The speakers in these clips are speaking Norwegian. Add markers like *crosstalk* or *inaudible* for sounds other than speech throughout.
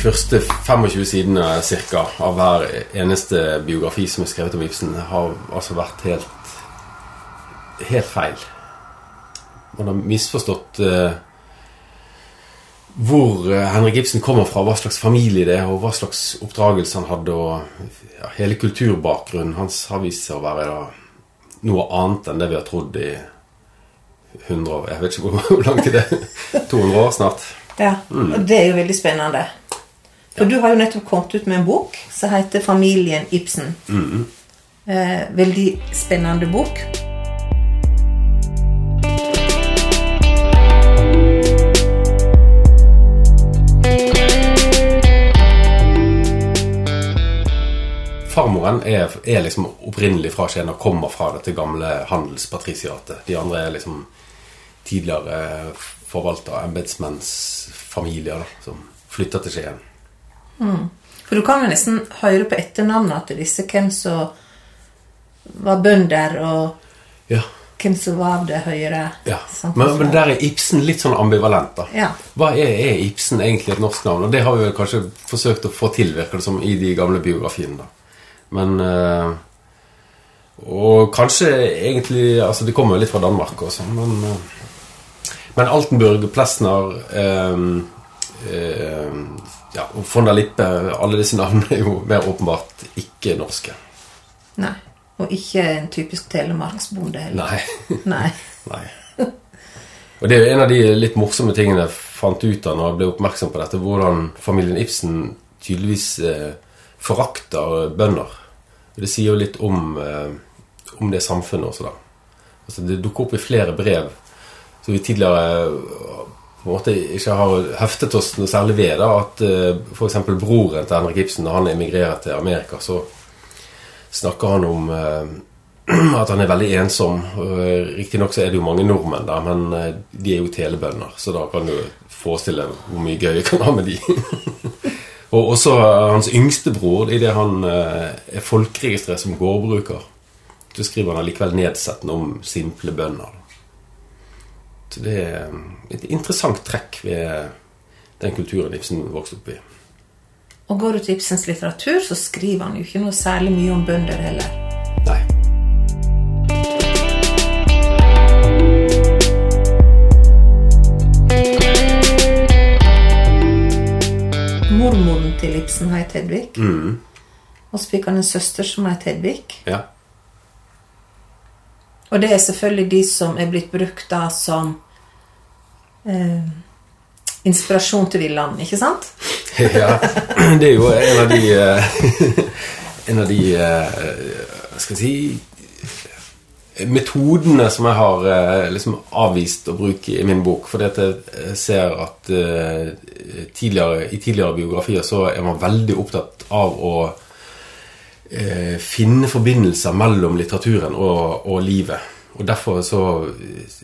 første 25 sidene cirka, av hver eneste biografi som er skrevet om Ibsen, har altså vært helt, helt feil. Man har misforstått uh, hvor eh, Henrik Ibsen kommer fra, hva slags familie det er, og hva slags oppdragelse han hadde. Og ja, hele kulturbakgrunnen hans har vist seg å være da, noe annet enn det vi har trodd i 100 år. Jeg vet ikke hvor, *laughs* hvor lang det er. 200 år snart. Ja, og det er jo veldig spennende. For du har jo nettopp kommet ut med en bok som heter 'Familien Ibsen'. Eh, veldig spennende bok. Farmoren er, er liksom opprinnelig fra Skien og kommer fra dette gamle handelspatrisiatet. De andre er liksom tidligere forvaltere, embetsmennsfamilier, da, som flytter til Skien. For du kan jo nesten høre på etternavnene til disse hvem som var bønder, og Ja. hvem som var av det høyere ja. Men, men der er Ibsen litt sånn ambivalent, da. Ja. Hva er, er Ibsen egentlig et norsk navn? Og det har vi kanskje forsøkt å få til, virker det som, i de gamle biografiene. da. Men eh, Og kanskje egentlig Altså, det kommer jo litt fra Danmark også, men eh, Men Altenburg, Plesner eh, eh, ja, von der Lippe Alle disse navnene er jo mer åpenbart ikke norske. Nei. Og ikke en typisk telemarksbonde heller. Nei. Nei. *laughs* Nei. Og det er jo en av de litt morsomme tingene jeg fant ut av når jeg ble oppmerksom på dette, hvordan familien Ibsen tydeligvis eh, forakter bønder. Og Det sier jo litt om, eh, om det samfunnet også, da. Altså, det dukker opp i flere brev som vi tidligere eh, på en måte ikke har heftet oss noe særlig ved. da, At uh, f.eks. broren til Henrik Ibsen, når han emigrerer til Amerika, så snakker han om uh, *clears throat* at han er veldig ensom. Uh, Riktignok så er det jo mange nordmenn der, men uh, de er jo telebønder, så da kan du forestille hvor mye gøy jeg kan ha med de. *laughs* og også hans yngste bror, idet han eh, er folkeregistrert som gårdbruker, så skriver han allikevel nedsettende om simple bønder. Det er et interessant trekk ved den kulturen Ibsen vokste opp i. Og går du til Ibsens litteratur, så skriver han jo ikke noe særlig mye om bønder heller. Nei. Mormoren til Ibsen het Hedvig. Og så fikk han en søster som het Hedvig. Ja. Og det er selvfølgelig de som er blitt brukt da som eh, inspirasjon til Villand, ikke sant? *laughs* ja, det er jo en av de eh, *laughs* En av de eh, skal jeg si Metodene som jeg har eh, liksom avvist å bruke i min bok. Fordi at jeg ser at tidligere, i tidligere biografier så er man veldig opptatt av å eh, finne forbindelser mellom litteraturen og, og livet. Og Derfor så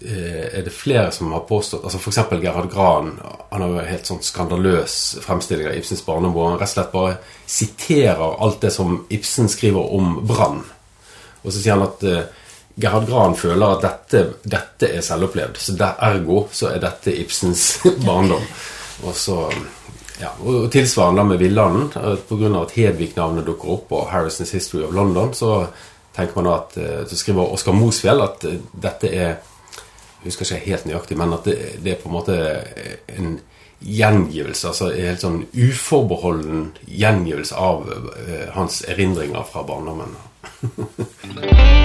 eh, er det flere som har påstått altså F.eks. Gerhard Gran. Han har jo helt sånn skandaløs fremstilling av Ibsens barndom hvor han rett og slett bare siterer alt det som Ibsen skriver om brann. Og så sier han at eh, Gerhard Gran føler at dette, dette er selvopplevd. Så der, ergo så er dette Ibsens *laughs* barndom. Og så ja, og Tilsvarende med Villanden. Pga. at Hedvig-navnet dukker opp og Harrisons History of London, så tenker man at eh, så skriver Oskar Mosfjell at eh, dette er Jeg husker ikke helt nøyaktig, men at det, det er på en måte en gjengivelse. Altså en helt sånn uforbeholden gjengivelse av eh, hans erindringer fra barndommen. *laughs*